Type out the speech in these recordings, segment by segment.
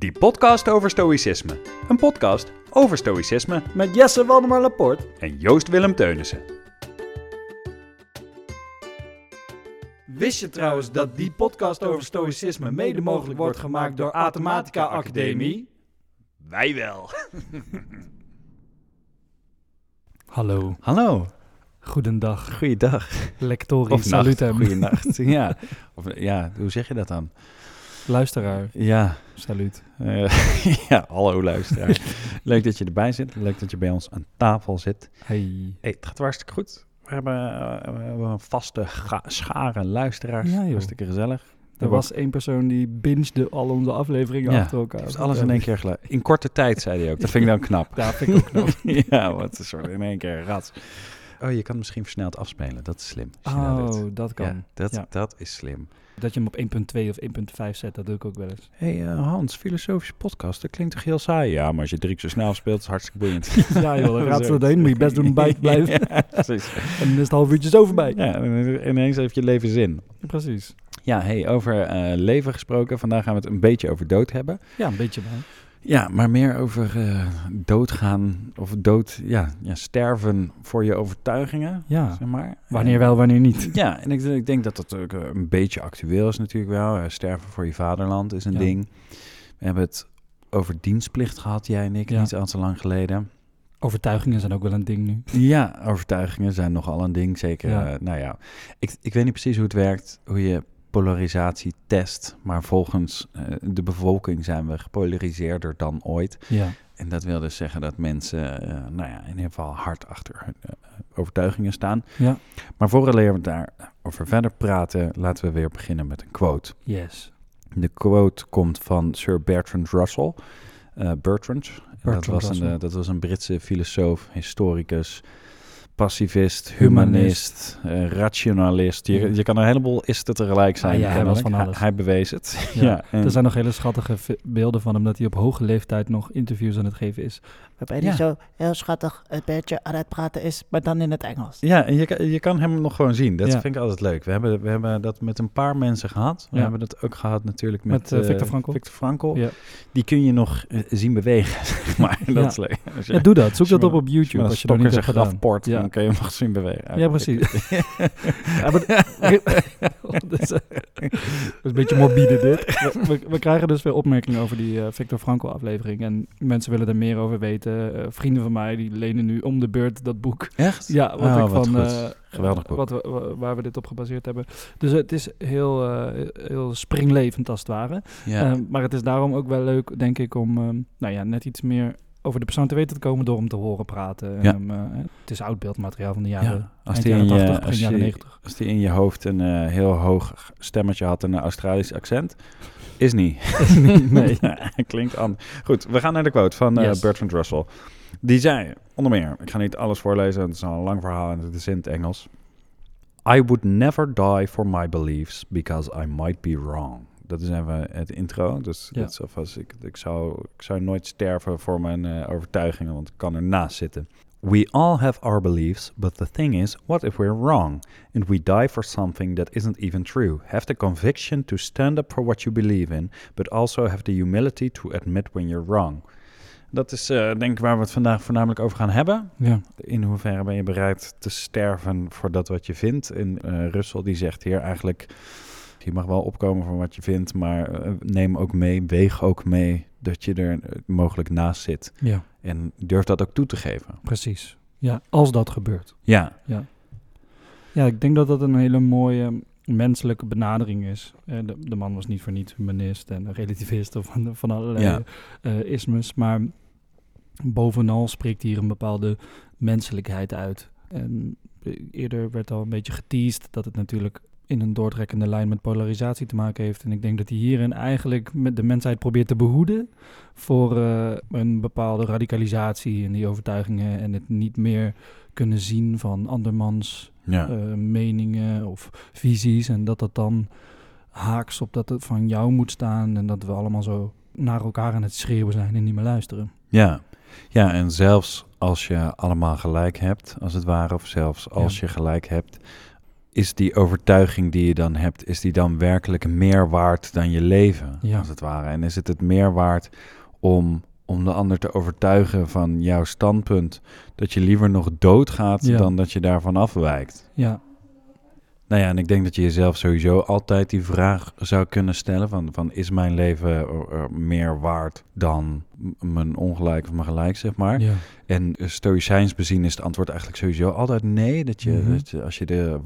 Die podcast over stoïcisme. Een podcast over stoïcisme Met Jesse Waldemar Laporte. en Joost Willem Teunissen. Wist je trouwens dat die podcast over stoïcisme mede mogelijk wordt gemaakt door Athematica Academie? Wij wel. Hallo, Hallo, goedendag, goeiedag. lectori, Of nacht, salutem, goeienacht. ja. Of, ja, hoe zeg je dat dan? Luisteraar, Ja, salut. eh, ja hallo luisteraar. Leuk dat je erbij zit. Leuk dat je bij ons aan tafel zit. Hey. Hey, het gaat hartstikke goed. We hebben, eh, we hebben een vaste schare luisteraars. Ja, hartstikke gezellig. Er was één persoon die bingede al onze afleveringen Ja, achter elkaar. Dus alles in één keer gelijk. In korte tijd, zei hij ook. Dat vind ik dan knap. Ja, vind ik ook knap. ja, wat een soort in één keer een rat. Oh, je kan misschien versneld afspelen. Dat is slim. dat doet. Oh, dat kan. Ja, dat, Ja. dat is slim. Dat je hem op 1.2 of 1.5 zet, dat doe ik ook wel eens. hey, eh, Hans, filosofische podcast, dat klinkt toch heel saai? Ja, maar als je drie keer zo snel speelt, is het hartstikke boeiend. Ja joh, dan gaat ze erheen, moet je best doen bij te blijven. ja, precies. En dan is het half uurtje zo voorbij. Ja, en ineens heeft je leven zin. Precies. Ja, hey, over eh, leven gesproken. Vandaag gaan we het een beetje over dood hebben. Ja, een beetje wel. Ja, maar meer over eh, doodgaan of dood, ja, ja, sterven voor je overtuigingen, Ja, zeg maar. wanneer wel, wanneer niet. Ja, en ik, ik denk dat dat ook eh, een beetje actueel is natuurlijk wel. Eh, sterven voor je vaderland is een Ja. ding. We hebben het over dienstplicht gehad, jij en ik, Ja. niet al te lang geleden. Overtuigingen zijn ook wel een ding nu. Ja, overtuigingen zijn nogal een ding, zeker. Ja. nou ja, ik, ik weet niet precies hoe het werkt, hoe je polarisatie test. Maar volgens eh, de bevolking zijn we gepolariseerder dan ooit. Ja. En dat wil dus zeggen dat mensen, eh, nou ja, in ieder geval hard achter hun eh, overtuigingen staan. Ja. Maar voordat we daarover verder praten, laten we weer beginnen met een quote. Yes. De quote komt van Sir Bertrand Russell. Eh, Bertrand, dat, Bertrand was een, Russell. eh, dat was een Britse filosoof, historicus, pacifist, Humanist. humanist, eh, rationalist. Je, je kan een heleboel isten tegelijk zijn. Ah, ja, hij was van alles. Hij, bewees het. Ja. ja, en- Er zijn nog hele schattige beelden van hem dat hij op hoge leeftijd nog interviews aan het geven is. Waarbij Ja. hij zo heel schattig een beetje aan het praten is, maar dan in het Engels. Ja, en je, kan- je kan hem nog gewoon zien. Dat Ja. vind ik altijd leuk. We hebben, we hebben dat met een paar mensen gehad. We Ja. hebben dat ook gehad natuurlijk met, Met, eh, eh, Viktor Frankl. Victor Frankl. Ja. Die kun je nog eh, zien bewegen, zeg maar. Dat Ja. is leuk. Als je, Ja, doe dat. Zoek dat op op YouTube als je een dat niet hebt gedaan. grafport, Ja. dan kun je hem nog zien bewegen. Ja, precies. Ja, maar- is, een beetje morbide dit. We, we- we krijgen dus veel opmerkingen over die eh, Victor Frankl aflevering. En mensen willen er meer over weten. Eh, vrienden van mij die lenen nu om de beurt dat boek. Echt? Ja, wat Oh, ik wat van... eh, Geweldig boek. Wat we, waar we dit op gebaseerd hebben. Dus het is heel, heel springlevend als het ware. Ja. Maar het is daarom ook wel leuk, denk ik, om nou ja, net iets meer over de persoon te weten te komen door hem te horen praten. En Ja. hem, eh, het is oud beeldmateriaal van de jaren, Ja, als eind die jaren in je- 80, als jaren je- 90. Als die in je hoofd een eh, heel hoog stemmetje had en een Australisch accent, is niet. nee. Klinkt anders. Goed, we gaan naar de quote van eh, Yes. Bertrand Russell. Die zei, onder meer, ik ga niet alles voorlezen, het is al een lang verhaal en het is in het Engels. I would never die for my beliefs because I might be wrong. Dat is even het intro. Dus Ja. dat is alvast, ik, ik, zou, ik zou nooit sterven voor mijn eh, overtuigingen, want ik kan ernaast zitten. We all have our beliefs, but the thing is, what if we're wrong? And we die for something that isn't even true. Have the conviction to stand up for what you believe in, but also have the humility to admit when you're wrong. Dat is eh, denk ik waar we het vandaag voornamelijk over gaan hebben. Ja, In hoeverre ben je bereid te sterven voor dat wat je vindt? En eh Russell die zegt hier eigenlijk, je mag wel opkomen voor wat je vindt, maar eh, neem ook mee, weeg ook mee dat je er eh, mogelijk naast zit. ja, En durf dat ook toe te geven. precies. Ja, als dat gebeurt. Ja, Ja, ik denk dat dat een hele mooie menselijke benadering is. Eh, de, de man was niet voor niets humanist en relativist of van, van allerlei Ja. ismes. Maar bovenal spreekt hier een bepaalde menselijkheid uit. En eerder werd al een beetje geteased dat het natuurlijk in een doortrekkende lijn met polarisatie te maken heeft. En ik denk dat hij hierin eigenlijk met de mensheid probeert te behoeden voor eh, een bepaalde radicalisatie in die overtuigingen en het niet meer kunnen zien van andermans ja. eh, meningen of visies. En dat dat dan haaks op dat het van jou moet staan. En dat we allemaal zo naar elkaar aan het schreeuwen zijn en niet meer luisteren. Ja. ja, en zelfs als je allemaal gelijk hebt, als het ware, of zelfs als Ja. je gelijk hebt, is die overtuiging die je dan hebt, is die dan werkelijk meer waard dan je leven, Ja. als het ware? En is het het meer waard om, om de ander te overtuigen van jouw standpunt, dat je liever nog doodgaat Ja. dan dat je daarvan afwijkt? Ja, Nou ja, en ik denk dat je jezelf sowieso altijd die vraag zou kunnen stellen van, van is mijn leven meer waard dan mijn ongelijk of mijn gelijk, zeg maar. ja. En stoïcijns bezien is het antwoord eigenlijk sowieso altijd nee. Dat je, Mhm. dat je als je de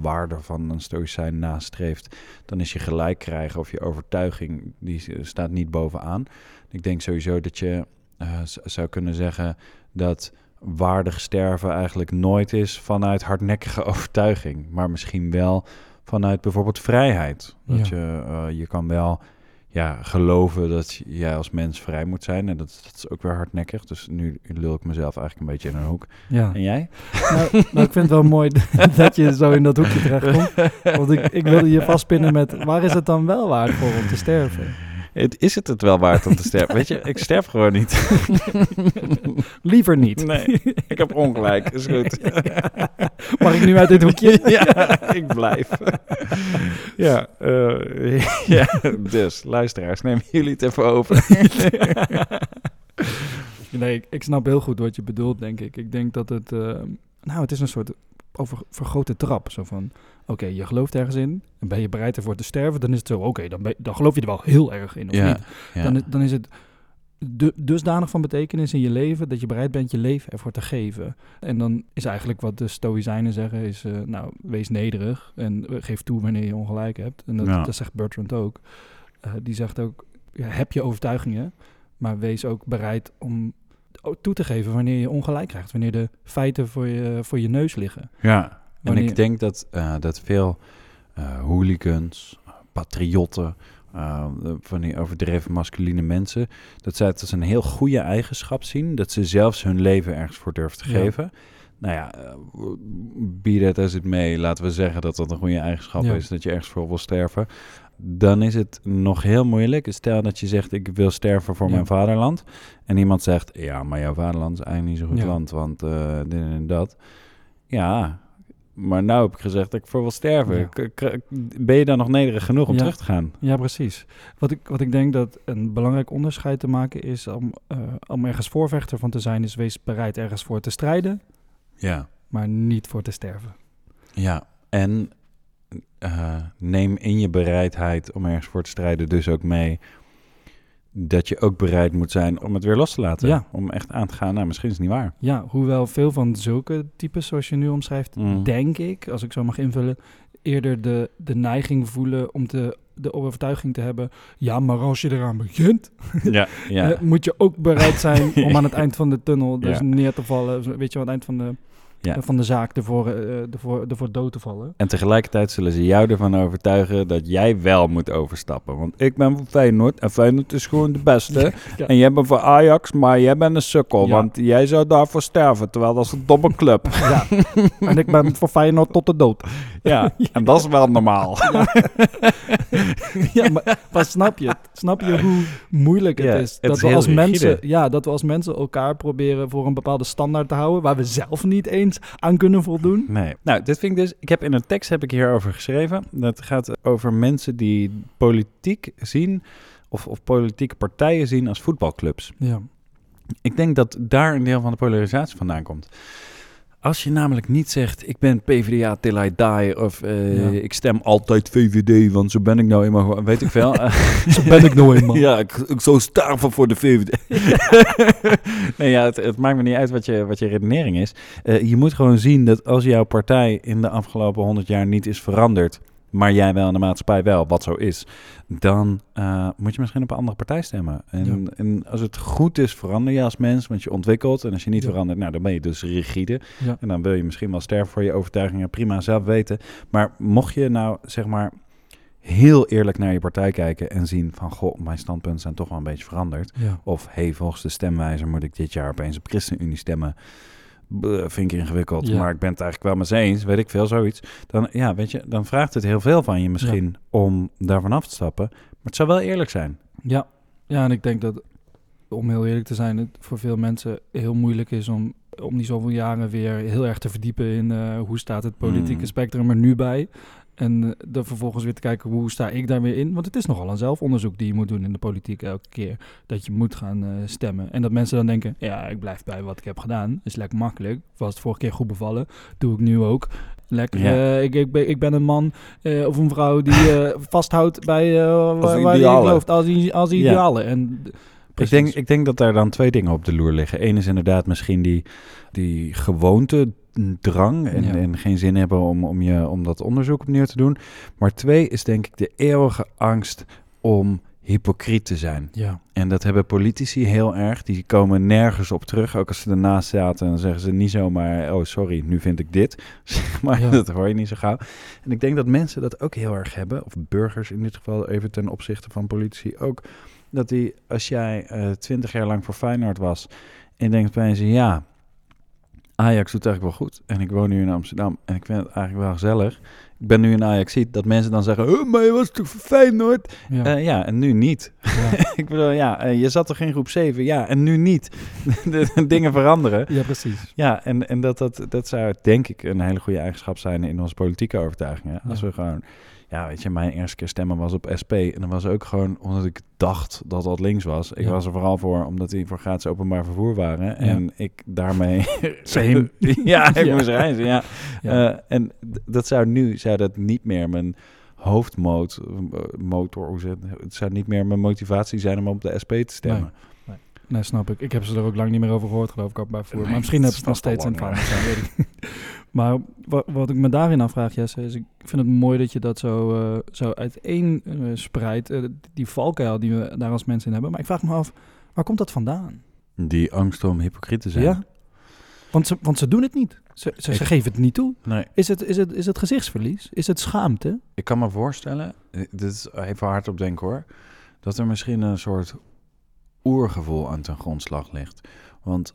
waarde van een stoïcijn nastreeft, dan is je gelijk krijgen of je overtuiging, die staat niet bovenaan. Ik denk sowieso dat je eh, zou kunnen zeggen dat waardig sterven eigenlijk nooit is vanuit hardnekkige overtuiging, maar misschien wel vanuit bijvoorbeeld vrijheid. Dat Ja. je, eh, je kan wel ja, geloven dat jij als mens vrij moet zijn. En dat, dat is ook weer hardnekkig. Dus nu lul ik mezelf eigenlijk een beetje in een hoek. ja. En jij? Nou, nou, ik vind het wel mooi dat je zo in dat hoekje terechtkomt. Want ik, ik wilde je vastpinnen met, waar is het dan wel waard voor om te sterven? Het, is het het wel waard om te sterven? Weet je, ik sterf gewoon niet. Liever niet. Nee, ik heb ongelijk. Is goed. Mag ik nu uit dit hoekje? ja, ik blijf. ja, eh, ja, dus luisteraars, nemen jullie het even over. Nee, ik, ik snap heel goed wat je bedoelt, denk ik. Ik denk dat het... eh, nou, het is een soort over, vergrote trap. Zo van, oké, je gelooft ergens in. En ben je bereid ervoor te sterven? Dan is het zo, oké, dan, ben- dan geloof je er wel heel erg in, of ja, niet? ja. Dan, is, dan is het du- dusdanig van betekenis in je leven... dat je bereid bent je leven ervoor te geven. En dan is eigenlijk wat de stoïcijnen zeggen... is, eh, nou, wees nederig en eh, geef toe wanneer je ongelijk hebt. En dat, Ja. dat zegt Bertrand ook. Eh, die zegt ook, ja, heb je overtuigingen... maar wees ook bereid om toe te geven wanneer je ongelijk krijgt. Wanneer de feiten voor je, voor je neus liggen. Ja, en ik denk dat, eh, dat veel eh, hooligans, patriotten, eh, van die overdreven masculine mensen, dat zij het als een heel goede eigenschap zien, dat ze zelfs hun leven ergens voor durven te Ja. geven. Nou ja, be that as it may, laten we zeggen dat dat een goede eigenschap Ja. is, dat je ergens voor wil sterven. Dan is het nog heel moeilijk. Stel dat je zegt, ik wil sterven voor Ja. mijn vaderland. En iemand zegt, ja, maar jouw vaderland is eigenlijk niet zo goed Ja. land, want eh, dit en dat. Ja, maar nou heb ik gezegd dat ik voor wil sterven. Ja. Ben je dan nog nederig genoeg om terug te gaan? Ja, precies. Wat ik, wat ik denk dat een belangrijk onderscheid te maken is... om, eh, om ergens voorvechter van te zijn... is wees bereid ergens voor te strijden... Ja. maar niet voor te sterven. Ja, en eh, neem in je bereidheid om ergens voor te strijden dus ook mee dat je ook bereid moet zijn om het weer los te laten. Ja. Om echt aan te gaan. Nou, misschien is het niet waar. Ja, hoewel veel van zulke types zoals je nu omschrijft... Mm. denk ik, als ik zo mag invullen... eerder de, de neiging voelen om te, de overtuiging te hebben... ja, maar als je eraan begint... Ja, ja. eh, moet je ook bereid zijn om aan het eind van de tunnel dus neer te vallen. Weet je, aan het eind van de, Ja. van de zaak ervoor, eh, ervoor, ervoor dood te vallen. En tegelijkertijd zullen ze jou ervan overtuigen dat jij wel moet overstappen. Want ik ben van Feyenoord en Feyenoord is gewoon de beste. Ja. En jij bent van Ajax, maar jij bent een sukkel. Ja. Want jij zou daarvoor sterven, terwijl dat is een domme club. Ja, en ik ben voor Feyenoord tot de dood. Ja, en dat is wel normaal. ja, maar, maar snap je het? Snap je hoe moeilijk het Ja, is? het Dat is we, als rigide. mensen, ja, dat we als mensen elkaar proberen voor een bepaalde standaard te houden... waar we zelf niet eens aan kunnen voldoen. Nee. Nou, dit vind ik dus... Ik heb in een tekst heb ik hierover geschreven. Dat gaat over mensen die politiek zien... Of, of politieke partijen zien als voetbalclubs. Ja, Ik denk dat daar een deel van de polarisatie vandaan komt. Als je namelijk niet zegt, ik ben PvdA till I die, of eh, Ja. ik stem altijd VVD, want zo ben ik nou eenmaal, gewoon, weet ik veel. zo ben ik nou eenmaal. ja, ik, ik zou sterven voor de VVD. nee, ja, het, het maakt me niet uit wat je, wat je redenering is. Eh, je moet gewoon zien dat als jouw partij in de afgelopen 100 jaar niet is veranderd, maar jij wel in de maatschappij wel, wat zo is, dan eh, moet je misschien op een andere partij stemmen. En, Ja. en als het goed is, verander je als mens, want je ontwikkelt. En als je niet Ja. verandert, nou, dan ben je dus rigide. Ja. En dan wil je misschien wel sterven voor je overtuigingen. Prima, zelf weten. Maar mocht je nou, zeg maar, heel eerlijk naar je partij kijken en zien van, goh, mijn standpunten zijn toch wel een beetje veranderd. Of, hey, volgens de stemwijzer moet ik dit jaar opeens op ChristenUnie stemmen. Vind ik ingewikkeld, Ja. maar ik ben het eigenlijk wel met ze eens, weet ik veel, zoiets. Dan, ja, weet je, dan vraagt het heel veel van je misschien om daarvan af te stappen. Maar het zou wel eerlijk zijn. Ja. ja, en ik denk dat, om heel eerlijk te zijn, het voor veel mensen heel moeilijk is om om die zoveel jaren weer heel erg te verdiepen in eh, hoe staat het politieke Mm. spectrum er nu bij. En eh, dan vervolgens weer te kijken hoe sta ik daar weer in. Want het is nogal een zelfonderzoek die je moet doen in de politiek elke keer. Dat je moet gaan eh, stemmen. En dat mensen dan denken, ja, ik blijf bij wat ik heb gedaan. Is lekker makkelijk. Was het vorige keer goed bevallen. Doe ik nu ook. Lekker. Ja. eh, ik, ik, ben, ik ben een man of een vrouw die vasthoudt bij waar, waar idealen. gelooft. Als, als Ja. idealen. En, Ik denk, ik denk dat daar dan twee dingen op de loer liggen. Eén is inderdaad misschien die, die gewoontedrang en, Ja. en geen zin hebben om, om, je, om dat onderzoek opnieuw te doen. Maar twee is denk ik de eeuwige angst om hypocriet te zijn. Ja. En dat hebben politici heel erg. Die komen nergens op terug. Ook als ze ernaast zaten, dan zeggen ze niet zomaar... oh, sorry, nu vind ik dit. Zeg maar Ja. dat hoor je niet zo gauw. En ik denk dat mensen dat ook heel erg hebben. Of burgers in dit geval, even ten opzichte van politici ook. Dat die, als jij eh, twintig jaar lang voor Feyenoord was... en denkt bij je, ja... Ajax doet eigenlijk wel goed. En ik woon nu in Amsterdam. En ik vind het eigenlijk wel gezellig. Ik ben nu in Ajax ziet dat mensen dan zeggen... Oh, maar je was toch voor Feyenoord? Ja. Ja, ja en nu niet. ja. Ik bedoel, ja, eh, je zat toch in groep 7? Ja, en nu niet. De dingen veranderen. ja, precies. Ja, en, en dat, dat, dat zou denk ik een hele goede eigenschap zijn in onze politieke overtuigingen. Als Ja. we gewoon, ja, weet je, mijn eerste keer stemmen was op SP. En dan was ook gewoon omdat ik dacht dat dat links was. Ik Ja. was er vooral voor omdat die voor gratis openbaar vervoer waren. En ik daarmee... Same. ja, ik Ja. moest reizen, ja. Eh, en dat zou nu, zou dat niet meer mijn hoofdmotor, motor, hoe zeg het? zou niet meer mijn motivatie zijn om op de SP te stemmen. Nee, snap ik. Ik heb ze er ook lang niet meer over gehoord, geloof ik, ook bij voer. Nee, maar misschien hebben ze het nog steeds in het verhaal. Maar wat, wat ik me daarin afvraag, Jesse, is ik vind het mooi dat je dat zo, eh zo uiteen eh, spreidt. eh, die valkuil die we daar als mensen in hebben. Maar ik vraag me af, waar komt dat vandaan? Die angst om hypocriet te zijn. Ja? Want ze, want ze doen het niet. Ze, ze, geven het niet toe. Nee, Is het, is, het, is het gezichtsverlies? Is het schaamte? ik kan me voorstellen, dit is even hard op denken hoor, dat er misschien een soort oergevoel aan ten grondslag ligt. Want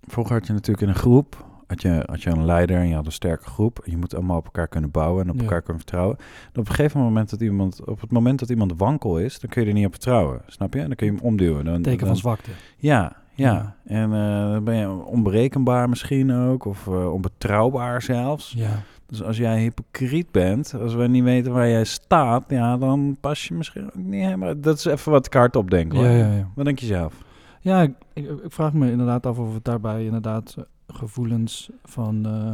vroeger had je natuurlijk in een groep, had je, had je een leider en je had een sterke groep. Je moet allemaal op elkaar kunnen bouwen en op Ja. elkaar kunnen vertrouwen. En op een gegeven moment dat iemand, op het moment dat iemand wankel is, dan kun je er niet op vertrouwen. Snap je? Dan kun je hem omduwen. Dan, Teken dan- van zwakte. Ja, ja. Ja. En eh, dan ben je onberekenbaar misschien ook, of eh, onbetrouwbaar zelfs. Ja. Dus als jij hypocriet bent, als we niet weten waar jij staat, ja, dan pas je misschien ook niet helemaal. Dat is even wat ik hardop denk. Hoor. Ja, ja, ja. Wat denk je zelf? Ja, ik, ik, vraag me inderdaad af of het daarbij inderdaad gevoelens van, eh,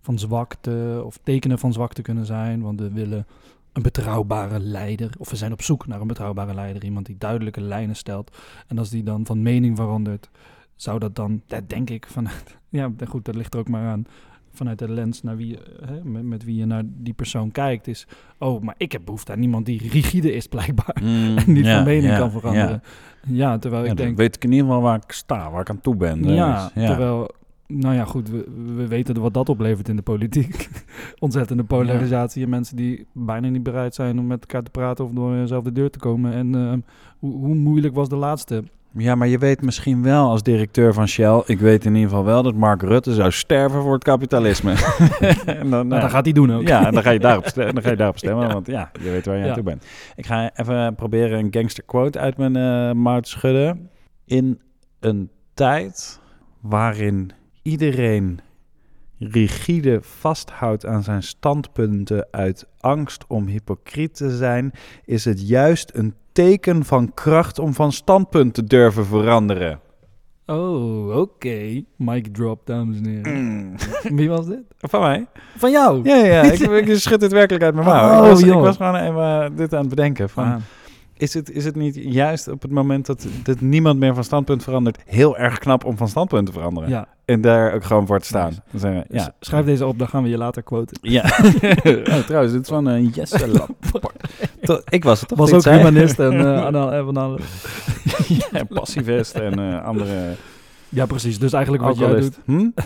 van zwakte of tekenen van zwakte kunnen zijn. Want we willen een betrouwbare leider, of we zijn op zoek naar een betrouwbare leider, iemand die duidelijke lijnen stelt. En als die dan van mening verandert, zou dat dan, dat denk ik, vanuit, ja goed, dat ligt er ook maar aan, vanuit de lens naar wie, hè, met, met wie je naar die persoon kijkt, is, oh, maar ik heb behoefte aan iemand die rigide is blijkbaar. en niet van mening kan veranderen. Ja, terwijl Ja, ik denk, weet ik in ieder geval waar ik sta, waar ik aan toe ben. ja, Dus, ja. terwijl, nou ja, goed, we, we weten wat dat oplevert in de politiek. Ontzettende polarisatie en mensen die bijna niet bereid zijn om met elkaar te praten of door dezelfde deur te komen. En ehm, hoe, hoe moeilijk was de laatste? ja, maar je weet misschien wel als directeur van Shell, ik weet in ieder geval wel dat Mark Rutte zou sterven voor het kapitalisme. en dan, Nou, nou, dat gaat hij doen ook. Ja, en dan ga je daarop stemmen, dan ga je daarop stemmen want ja, je weet waar je Ja. aan toe bent. Ik ga even proberen een gangster quote uit mijn eh mouw te schudden. In een tijd waarin iedereen rigide vasthoudt aan zijn standpunten uit angst om hypocriet te zijn, is het juist een teken van kracht om van standpunt te durven veranderen. Oh, oké. Mic drop, dames en heren. Wie was dit? Van mij? Van jou? Ja, ja, ik, ik schud het werkelijk uit mijn mouw. Oh, ik, was, ik was gewoon even eh, dit aan het bedenken. Van, Ah, Is het, is het niet juist op het moment dat, dat niemand meer van standpunt verandert, heel erg knap om van standpunt te veranderen? ja. En daar ook gewoon voor te staan. Nice. Dan zeggen we, ja. schrijf deze op, dan gaan we je later quoten. Ja. oh, trouwens, dit is van een Lappert. To- Ik was het toch? Was ook zei? humanist en eh, van alle- ja, pacifist en eh, andere Ja, precies. Dus eigenlijk wat jij doet. Hm?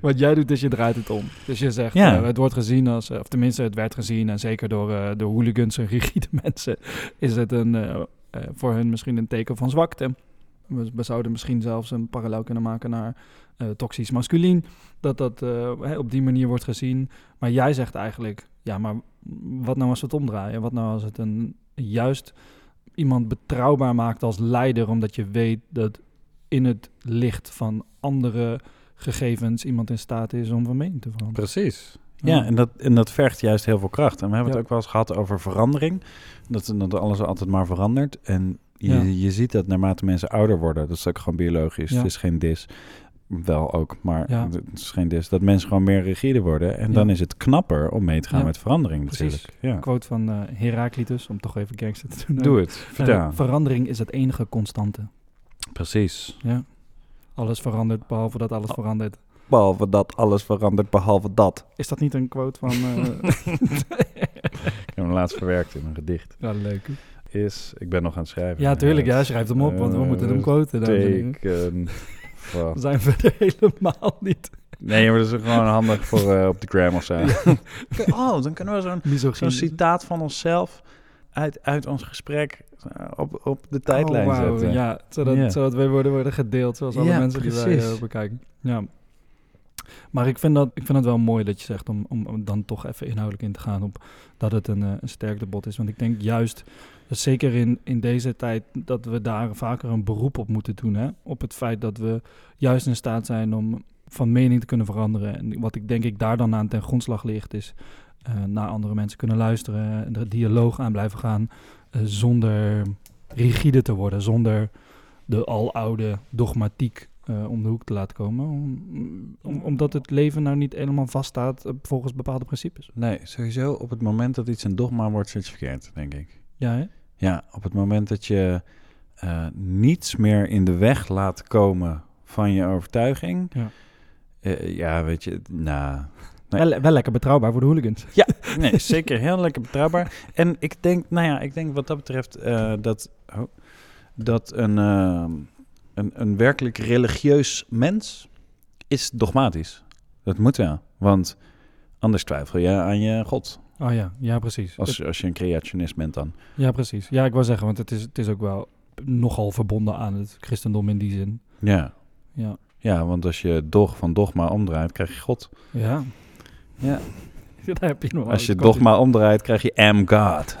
Wat jij doet is je draait het om. Dus je zegt, Ja. eh, het wordt gezien als, eh, of tenminste het werd gezien, en zeker door eh, de hooligans en rigide mensen, is het een, voor hun misschien een teken van zwakte. We, we zouden misschien zelfs een parallel kunnen maken naar toxisch masculien, dat dat op die manier wordt gezien. Maar jij zegt eigenlijk, ja, maar wat nou als we het omdraaien? Wat nou als het een juist iemand betrouwbaar maakt als leider, omdat je weet dat in het licht van andere gegevens iemand in staat is om van mening te veranderen. Precies. Ja, en, dat, en dat vergt juist heel veel kracht. En we hebben Ja. het ook wel eens gehad over verandering. Dat, dat alles altijd maar verandert. En je, Ja. je ziet dat naarmate mensen ouder worden, dat is ook gewoon biologisch. Ja. Het is geen dis. Wel ook, maar Ja. het is geen dis. Dat mensen gewoon meer rigide worden. En Ja. dan is het knapper om mee te gaan Ja. met verandering Precies. natuurlijk. Ja. Quote van eh, Heraclitus, om toch even gangster te doen. Doe het. Eh, verandering is het enige constante. Precies. Ja. Alles verandert, behalve dat alles verandert. Behalve dat alles verandert, behalve dat. Is dat niet een quote van... eh, Ik heb hem laatst verwerkt in een gedicht. ja, leuk. Is, ik ben nog aan het schrijven. Ja, tuurlijk. Ja, Het schrijf hem op, want we eh, moeten hem quoten. Teken. van- We zijn verder helemaal niet Nee, maar dat is gewoon handig voor eh, op de gram of zo. oh, dan kunnen we zo'n zo'n citaat van onszelf uit, uit ons gesprek eh, op, op de tijdlijn Oh, wauw, zetten. Ja, zodat, zodat wij worden, worden gedeeld, zoals alle Ja, mensen die wij eh, bekijken. Ja. Maar ik vind, dat, ik vind het wel mooi dat je zegt, om, om, om dan toch even inhoudelijk in te gaan, op dat het een, eh, een sterk debat is. Want ik denk juist, zeker in, in deze tijd, dat we daar vaker een beroep op moeten doen. Hè? Op het feit dat we juist in staat zijn om van mening te kunnen veranderen. En wat ik denk ik daar dan aan ten grondslag ligt, is eh, naar andere mensen kunnen luisteren en de dialoog aan blijven gaan. eh, zonder rigide te worden, zonder de aloude dogmatiek eh, om de hoek te laten komen. Om, om- omdat het leven nou niet helemaal vaststaat volgens bepaalde principes. Nee, sowieso op het moment dat iets een dogma wordt, zit je verkeerd, denk ik. Ja, hè? Ja, op het moment dat je niets meer in de weg laat komen van je overtuiging. Ja. ja, weet je, nou... Nee. Wel, wel lekker betrouwbaar voor de hooligans. Nee, zeker heel lekker betrouwbaar. En ik denk, nou ja, ik denk wat dat betreft eh, dat, oh, dat een, eh, een, een werkelijk religieus mens is dogmatisch. Dat moet wel, want anders twijfel je aan je God. Oh ja, ja precies. Als, als je een creationist bent dan. Ja, precies. Ja, ik wou zeggen, want het is, het is ook wel nogal verbonden aan het christendom in die zin. Ja. Ja. Ja, want als je dog van dogma omdraait, krijg je God. Ja. Ja. Daar heb je nog Als je eens dogma omdraait, krijg je am God.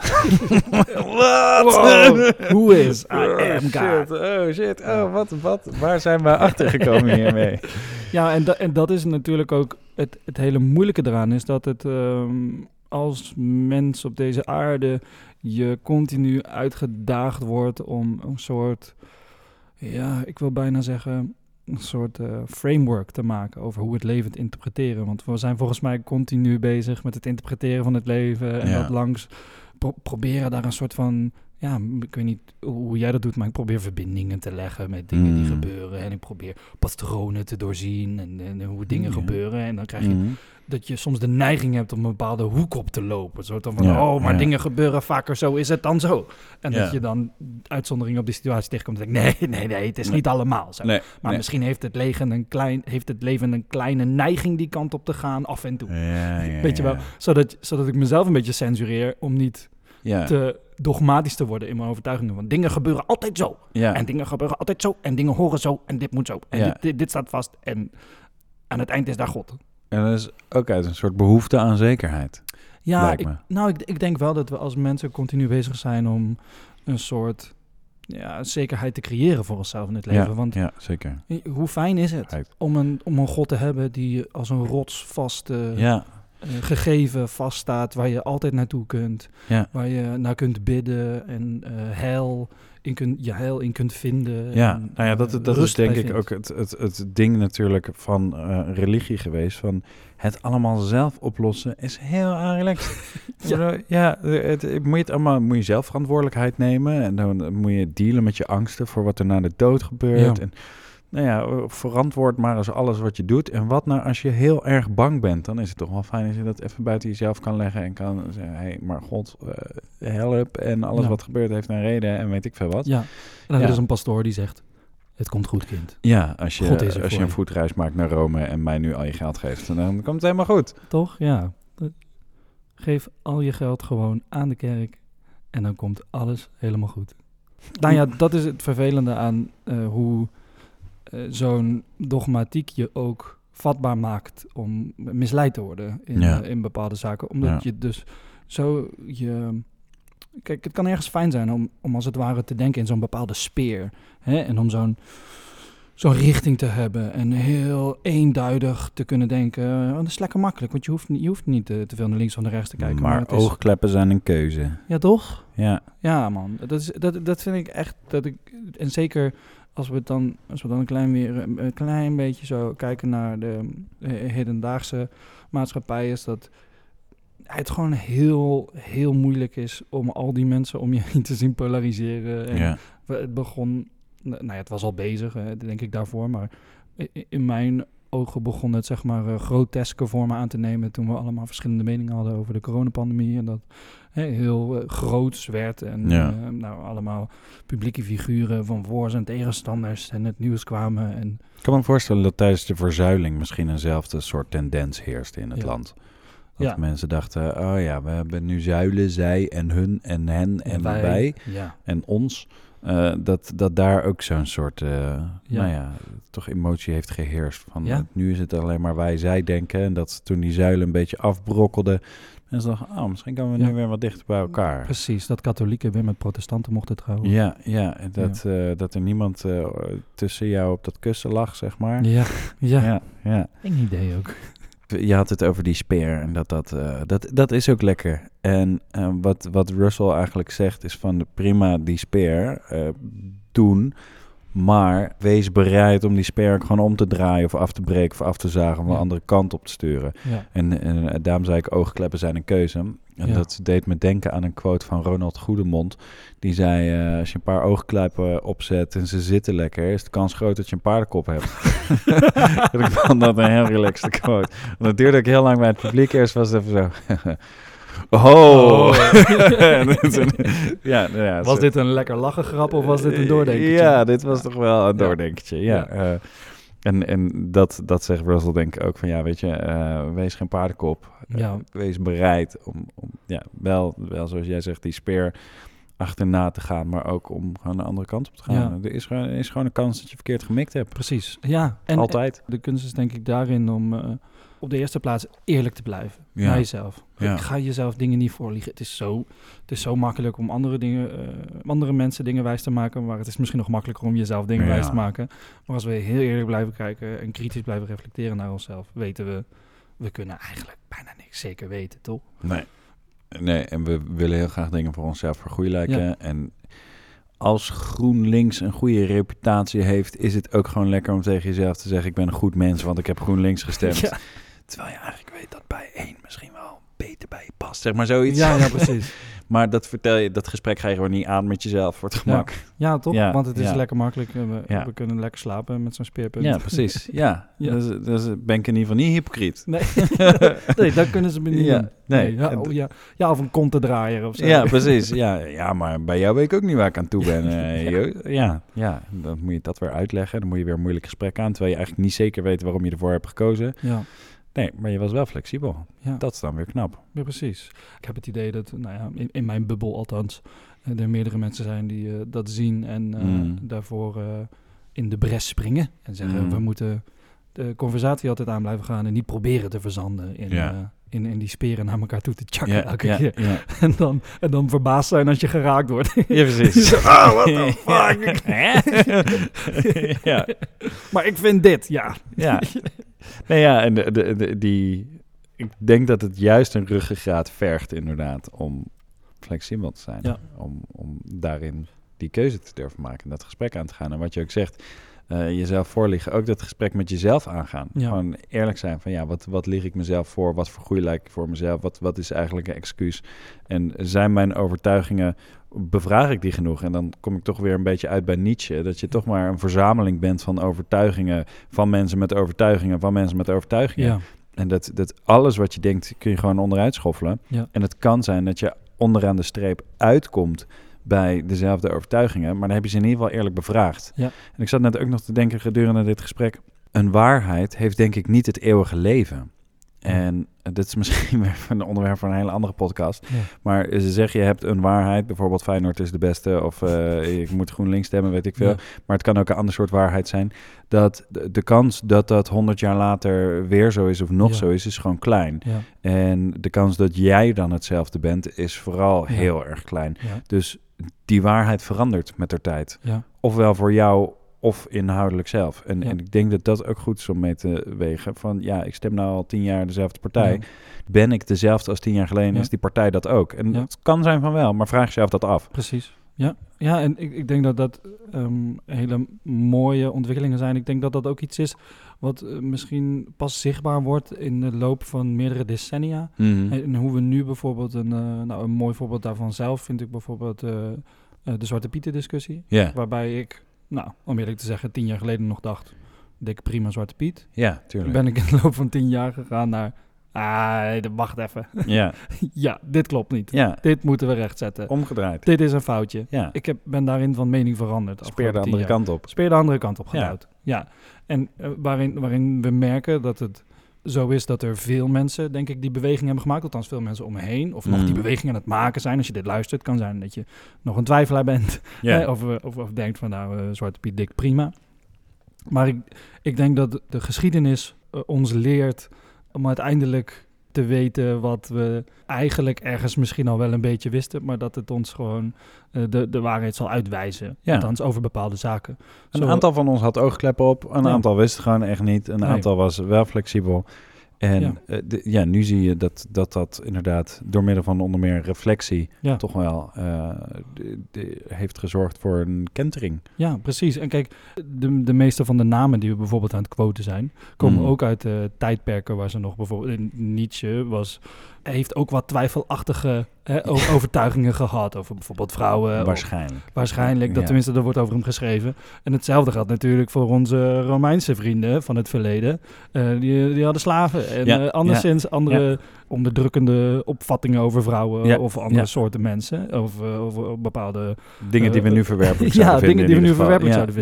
Wow. Who is I am shit, God? oh shit, oh wat, wat, waar zijn we achter gekomen hiermee? Ja, en, da- en dat is natuurlijk ook het, het hele moeilijke eraan, is dat het ehm, als mens op deze aarde je continu uitgedaagd wordt om een soort, ja, ik wil bijna zeggen, een soort eh, framework te maken over hoe het leven te interpreteren. Want we zijn volgens mij continu bezig met het interpreteren van het leven en Ja. dat langs pro- proberen daar een soort van, ja, ik weet niet hoe jij dat doet, maar ik probeer verbindingen te leggen met dingen die Mm. gebeuren en ik probeer patronen te doorzien en, en hoe dingen Ja. gebeuren en dan krijg je Mhm. dat je soms de neiging hebt om een bepaalde hoek op te lopen. Zo van, Ja, oh, maar ja. dingen gebeuren vaker zo, is het dan zo? En Ja. dat je dan uitzonderingen op die situatie tegenkomt en denkt, nee, nee, nee, het is Nee. niet allemaal zo. Nee, maar nee. misschien heeft het, leven een klein, heeft het leven een kleine neiging die kant op te gaan, af en toe. Ja, ja, Weet je wel, zodat, zodat ik mezelf een beetje censureer om niet Ja, te dogmatisch te worden in mijn overtuigingen. Want dingen gebeuren altijd zo. ja. En dingen gebeuren altijd zo. En dingen horen zo. En dit moet zo. En Ja. dit, dit, dit staat vast. En aan het eind is daar God. En dat is ook uit een soort behoefte aan zekerheid, Ja, ik, nou, ik, ik denk wel dat we als mensen continu bezig zijn om een soort ja, zekerheid te creëren voor onszelf in het leven. ja, Want ja, zeker. hoe fijn is het om een, om een God te hebben die als een rotsvaste Ja, gegeven vaststaat, waar je altijd naartoe kunt, ja. waar je naar kunt bidden en eh heil in kunt, je heil in kunt vinden. Ja, en, nou ja, dat, eh, dat is denk ik vindt. ook het, het, het ding natuurlijk van eh, religie geweest. Van het allemaal zelf oplossen is heel relaxed. Ja. ja, ja het, het- moet je het allemaal moet je zelf verantwoordelijkheid nemen. En dan moet je dealen met je angsten voor wat er na de dood gebeurt. Ja. En nou ja, eh, verantwoord maar eens alles wat je doet. En wat nou als je heel erg bang bent, dan is het toch wel fijn als je dat even buiten jezelf kan leggen en kan zeggen, hé, hey, maar God, eh, help. En alles Ja. wat gebeurt heeft een reden en weet ik veel wat. Ja, en dan Ja. is een pastoor die zegt, het komt goed kind. Ja, als je, als je een je. voetreis maakt naar Rome en mij nu al je geld geeft, dan komt het helemaal goed. Toch? Ja. Geef al je geld gewoon aan de kerk en dan komt alles helemaal goed. Nou ja, dat is het vervelende aan eh, hoe eh, zo'n dogmatiek je ook vatbaar maakt om misleid te worden in, Ja. eh, in bepaalde zaken. Omdat Ja. je dus zo je... Kijk, het kan ergens fijn zijn om, om als het ware te denken in zo'n bepaalde speer. Hè? En om zo'n zo'n richting te hebben en heel eenduidig te kunnen denken. Oh, dat is lekker makkelijk, want je hoeft, niet- je hoeft niet eh, te veel naar links of naar rechts te kijken. maar het is- oogkleppen zijn een keuze. Ja, toch? Ja, Ja, man. Dat, is, dat, dat vind ik echt. Dat ik, en zeker als we, dan, als we dan een klein, weer, een klein beetje zo kijken naar de eh, hedendaagse maatschappij, is dat het gewoon heel, heel moeilijk is om al die mensen om je heen te zien polariseren. En ja. het begon, nou ja, het was al bezig, denk ik daarvoor, maar in mijn ogen begon het zeg maar eh, groteske vormen aan te nemen toen we allemaal verschillende meningen hadden over de coronapandemie en dat hè, heel eh, groots werd en Ja. eh, nou allemaal publieke figuren van voor's en tegenstanders en het nieuws kwamen en Ik kan me voorstellen dat tijdens de verzuiling misschien eenzelfde soort tendens heerste in het Ja. land. Dat Ja. mensen dachten, oh ja, we hebben nu zuilen, zij en hun en hen en wij, wij, ja, en ons. Eh, dat, dat daar ook zo'n soort, eh, Ja. nou ja, toch emotie heeft geheerst. Van, Ja. nu is het alleen maar wij, zij denken. En dat toen die zuilen een beetje afbrokkelden. Mensen dachten, oh, misschien komen we nu weer wat dichter bij elkaar. precies, dat katholieken weer met protestanten mochten trouwen. Ja, ja, dat, eh, dat er niemand tussen jou op dat kussen lag, zeg maar. ja, ja. ja. ja. Idee ook. Je had het over die speer en dat, dat, eh, dat, dat is ook lekker. En eh, wat, wat Russell eigenlijk zegt is van prima die speer eh, doen, maar wees bereid om die speer ook gewoon om te draaien of af te breken of af te zagen of een Ja. andere kant op te sturen. Ja, En, en daarom zei ik oogkleppen zijn een keuze. En Ja. dat deed me denken aan een quote van Ronald Goedemond. Die zei, eh, als je een paar oogkleppen opzet en ze zitten lekker, is de kans groot dat je een paardenkop hebt. en ik vond dat een heel relaxed quote. Want duurde ook heel lang bij het publiek. Eerst was het even zo... Oh! Toen- ja, nou ja, was dit een lekker lachen grap of was dit een doordenkertje? Ja, dit was toch wel een doordenkertje, ja. Ja. eh, en en dat, dat zegt Russell denk ik ook van, ja, weet je, eh, wees geen paardenkop. Eh, wees bereid om, om ja, wel, wel zoals jij zegt, die speer achterna te gaan, maar ook om gewoon de andere kant op te gaan. Ja. Er is gewoon, er is gewoon een kans dat je verkeerd gemikt hebt. Precies, ja. En Altijd. de kunst is denk ik daarin om eh, op de eerste plaats eerlijk te blijven. Ja. Naar jezelf. Ja. Ga jezelf dingen niet voorliegen. Het is zo, het is zo makkelijk om andere, dingen, eh, andere mensen dingen wijs te maken. Maar het is misschien nog makkelijker om jezelf dingen Ja. wijs te maken. Maar als we heel eerlijk blijven kijken en kritisch blijven reflecteren naar onszelf, weten we, we kunnen eigenlijk bijna niks zeker weten, toch? Nee. Nee, en we willen heel graag dingen voor onszelf vergoeilijken. Ja. En als GroenLinks een goede reputatie heeft, is het ook gewoon lekker om tegen jezelf te zeggen: Ik ben een goed mens, want ik heb GroenLinks gestemd. Ja. Terwijl je eigenlijk weet dat bij één misschien wel beter bij je past. Zeg maar zoiets. Ja, ja, precies. Maar dat vertel je, dat gesprek ga je gewoon niet aan met jezelf voor het gemak. Ja, toch? Ja, Want het is ja. lekker makkelijk. We, we kunnen lekker slapen met zo'n speerpunt. Ja, precies. Ja. Dus, dus ben ik in ieder geval niet hypocriet. Nee, nee dat kunnen ze me niet Ja, nee. oh, ja. ja, of een kontendraaier of zo. Ja, precies. Ja, ja, maar bij jou weet ik ook niet waar ik aan toe ben. eh, ja, ja, dan moet je dat weer uitleggen. Dan moet je weer een moeilijk gesprek aan, terwijl je eigenlijk niet zeker weet waarom je ervoor hebt gekozen. Ja, Nee, maar je was wel flexibel. ja. Dat is dan weer knap. Ja, precies. Ik heb het idee dat, nou ja, in, in mijn bubbel althans, eh, er meerdere mensen zijn die eh, dat zien en eh, Mm. daarvoor in de bres springen. En zeggen, Mm. we moeten de conversatie altijd aan blijven gaan en niet proberen te verzanden in, Ja. in, in die speren naar elkaar toe te chakken Ja, elke ja, keer. En, dan, en dan verbaasd zijn als je geraakt wordt. ja, precies. Ah, what the fuck? ja, maar ik vind dit, ja. ja. Nee, ja, en de, de, de- die... Ik denk dat het juist een ruggengraat vergt, inderdaad, om flexibel te zijn. Ja. Om, om daarin die keuze te durven maken en dat gesprek aan te gaan. En wat je ook zegt, eh, jezelf voorliggen, ook dat gesprek met jezelf aangaan. Ja. Gewoon eerlijk zijn van, ja, wat, wat lig ik mezelf voor? Wat vergoeilijk ik voor mezelf? Wat, wat is eigenlijk een excuus? En zijn mijn overtuigingen, bevraag ik die genoeg? En dan kom ik toch weer een beetje uit bij Nietzsche, dat je toch maar een verzameling bent van overtuigingen, van mensen met overtuigingen, van mensen met overtuigingen. Ja, En dat, dat alles wat je denkt, kun je gewoon onderuit schoffelen. Ja. En het kan zijn dat je onderaan de streep uitkomt bij dezelfde overtuigingen, maar dan heb je ze in ieder geval eerlijk bevraagd. Ja. En ik zat net ook nog te denken gedurende dit gesprek, een waarheid heeft denk ik niet het eeuwige leven. En dit is misschien weer een onderwerp voor een hele andere podcast. ja. Maar ze zeggen je hebt een waarheid, bijvoorbeeld Feyenoord is de beste of eh ik moet GroenLinks stemmen, weet ik veel. Ja. Maar het kan ook een ander soort waarheid zijn. Dat de, de kans dat dat 100 jaar later weer zo is of nog Ja. zo is, is gewoon klein. En de kans dat jij dan hetzelfde bent, is vooral heel erg klein. Dus die waarheid verandert met de tijd. Ofwel voor jou of inhoudelijk zelf. En, Ja. en ik denk dat dat ook goed is om mee te wegen. Van ja, ik stem nou al tien jaar dezelfde partij. Ja. Ben ik dezelfde als tien jaar geleden? Ja. Is die partij dat ook? En het kan zijn van wel, maar vraag jezelf dat af. Precies. Ja, ja en ik, ik denk dat dat ehm, hele mooie ontwikkelingen zijn. Ik denk dat dat ook iets is wat eh, misschien pas zichtbaar wordt in de loop van meerdere decennia. Mhm. En hoe we nu bijvoorbeeld, een, eh, nou, een mooi voorbeeld daarvan zelf vind ik bijvoorbeeld eh, de Zwarte Pieten discussie. Waarbij ik, nou, om eerlijk te zeggen, tien jaar geleden nog dacht, dik prima Zwarte Piet. ja, tuurlijk. Ben ik in de loop van tien jaar gegaan naar, ah, wacht even. Ja, ja, dit klopt niet. ja, Dit moeten we rechtzetten. omgedraaid. Dit is een foutje. Ja, Ik heb, ben daarin van mening veranderd. de speer de andere jaar. kant op. Speer de andere kant op Ja. Ja. En eh, waarin, waarin we merken dat het zo is dat er veel mensen, denk ik, die beweging hebben gemaakt. Althans, veel mensen om me heen. Of nog Mm. die beweging aan het maken zijn. Als je dit luistert, kan zijn dat je nog een twijfelaar bent. Of, eh, of, of denkt van, nou, eh, Zwarte Piet dik, prima. Maar ik, ik denk dat de geschiedenis eh, ons leert om uiteindelijk te weten wat we eigenlijk ergens misschien al wel een beetje wisten, maar dat het ons gewoon eh, de, de waarheid zal uitwijzen. Ja. Althans, over bepaalde zaken. Een Zo- aantal van ons had oogkleppen op, een Ja. aantal wist gewoon echt niet, een Nee. aantal was wel flexibel. En Ja. ja, ja nu zie je dat, dat dat inderdaad door middel van onder meer reflectie Ja. toch wel eh, de- de- heeft gezorgd voor een kentering. Ja, precies. En kijk, de, de meeste van de namen die we bijvoorbeeld aan het quoten zijn, komen Mm. ook uit eh, tijdperken waar ze nog bijvoorbeeld... eh, Nietzsche was, heeft ook wat twijfelachtige overtuigingen gehad over bijvoorbeeld vrouwen. of- Waarschijnlijk. Waarschijnlijk, dat Ja. tenminste, er wordt over hem geschreven. En hetzelfde geldt natuurlijk voor onze Romeinse vrienden van het verleden. Eh, die, die hadden slaven en Ja, eh, anderszins andere onderdrukkende opvattingen over vrouwen Ja, of andere ja. soorten mensen. Of, eh, of, bepaalde, Dingen die we nu verwerpelijk ja, zouden vinden. dingen die we nu verwerpelijk Ja, zouden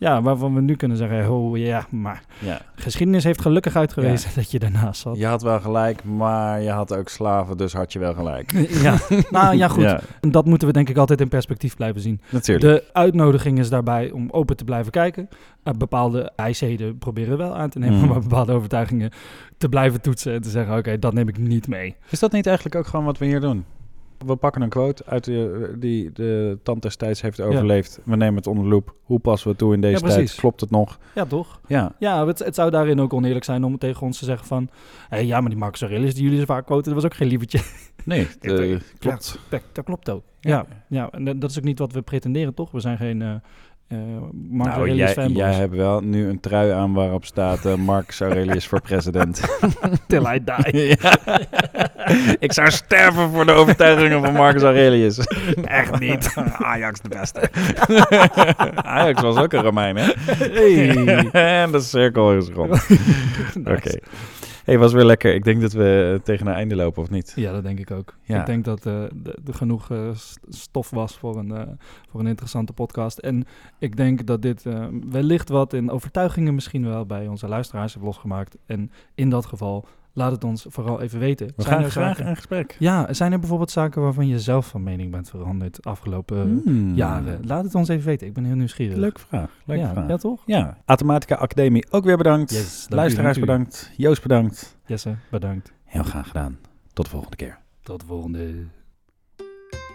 ja, waarvan we nu kunnen zeggen, oh ja, maar Ja, geschiedenis heeft gelukkig uitgewezen dat je daarnaast zat. Je had wel gelijk, maar je had ook slaven, dus had je wel gelijk. Ja, nou ja, goed. Ja, En dat moeten we denk ik altijd in perspectief blijven zien. natuurlijk. De uitnodiging is daarbij om open te blijven kijken. Uh, bepaalde wijsheden proberen we wel aan te nemen, Mm. maar bepaalde overtuigingen te blijven toetsen en te zeggen, oké, dat neem ik niet mee. Is dat niet eigenlijk ook gewoon wat we hier doen? We pakken een quote uit de, die de tand destijds heeft overleefd. We nemen het onder de loep. Hoe passen we toe in deze Ja, tijd? Klopt het nog? Ja, toch? Ja, Ja, het, het zou daarin ook oneerlijk zijn om tegen ons te zeggen van, hey, ja, maar die Marcus Aurelius die jullie zo vaak quoten, dat was ook geen lievertje. nee, eh, klopt. dat, dat klopt ook. Ja. Ja, en dat- dat is ook niet wat we pretenderen, toch? We zijn geen eh eh Nou, Aurelius jij, jij hebt wel nu een trui aan waarop staat eh, Marcus Aurelius voor president. Till I die. Ik zou sterven voor de overtuigingen van Marcus Aurelius. Echt niet. Ajax de beste. Ajax was ook een Romein, hè? Hey. en de cirkel is rond. Oké. Hey, was weer lekker. Ik denk dat we eh, tegen een einde lopen, of niet? Ja, dat denk ik ook. Ja. Ik denk dat eh, er er genoeg eh, st- stof was voor een, eh, voor een interessante podcast. En ik denk dat dit eh, wellicht wat in overtuigingen misschien wel bij onze luisteraars heeft losgemaakt. En in dat geval, laat het ons vooral even weten. We Zijn gaan er graag in gesprek. Ja, zijn er bijvoorbeeld zaken waarvan je zelf van mening bent veranderd de afgelopen Hmm. jaren? Laat het ons even weten. Ik ben heel nieuwsgierig. Leuke vraag. Leuke ja, vraag. ja, toch? Ja, Automatica Academie ook weer bedankt. Yes, Luisteraars u. bedankt. Joost bedankt. Jesse, bedankt. Heel graag gedaan. Tot de volgende keer. Tot de volgende.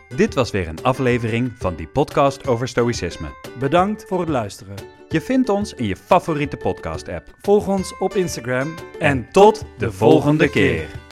Dit was weer een aflevering van die podcast over stoïcisme. Bedankt voor het luisteren. Je vindt ons in je favoriete podcast-app. Volg ons op Instagram En tot de volgende keer.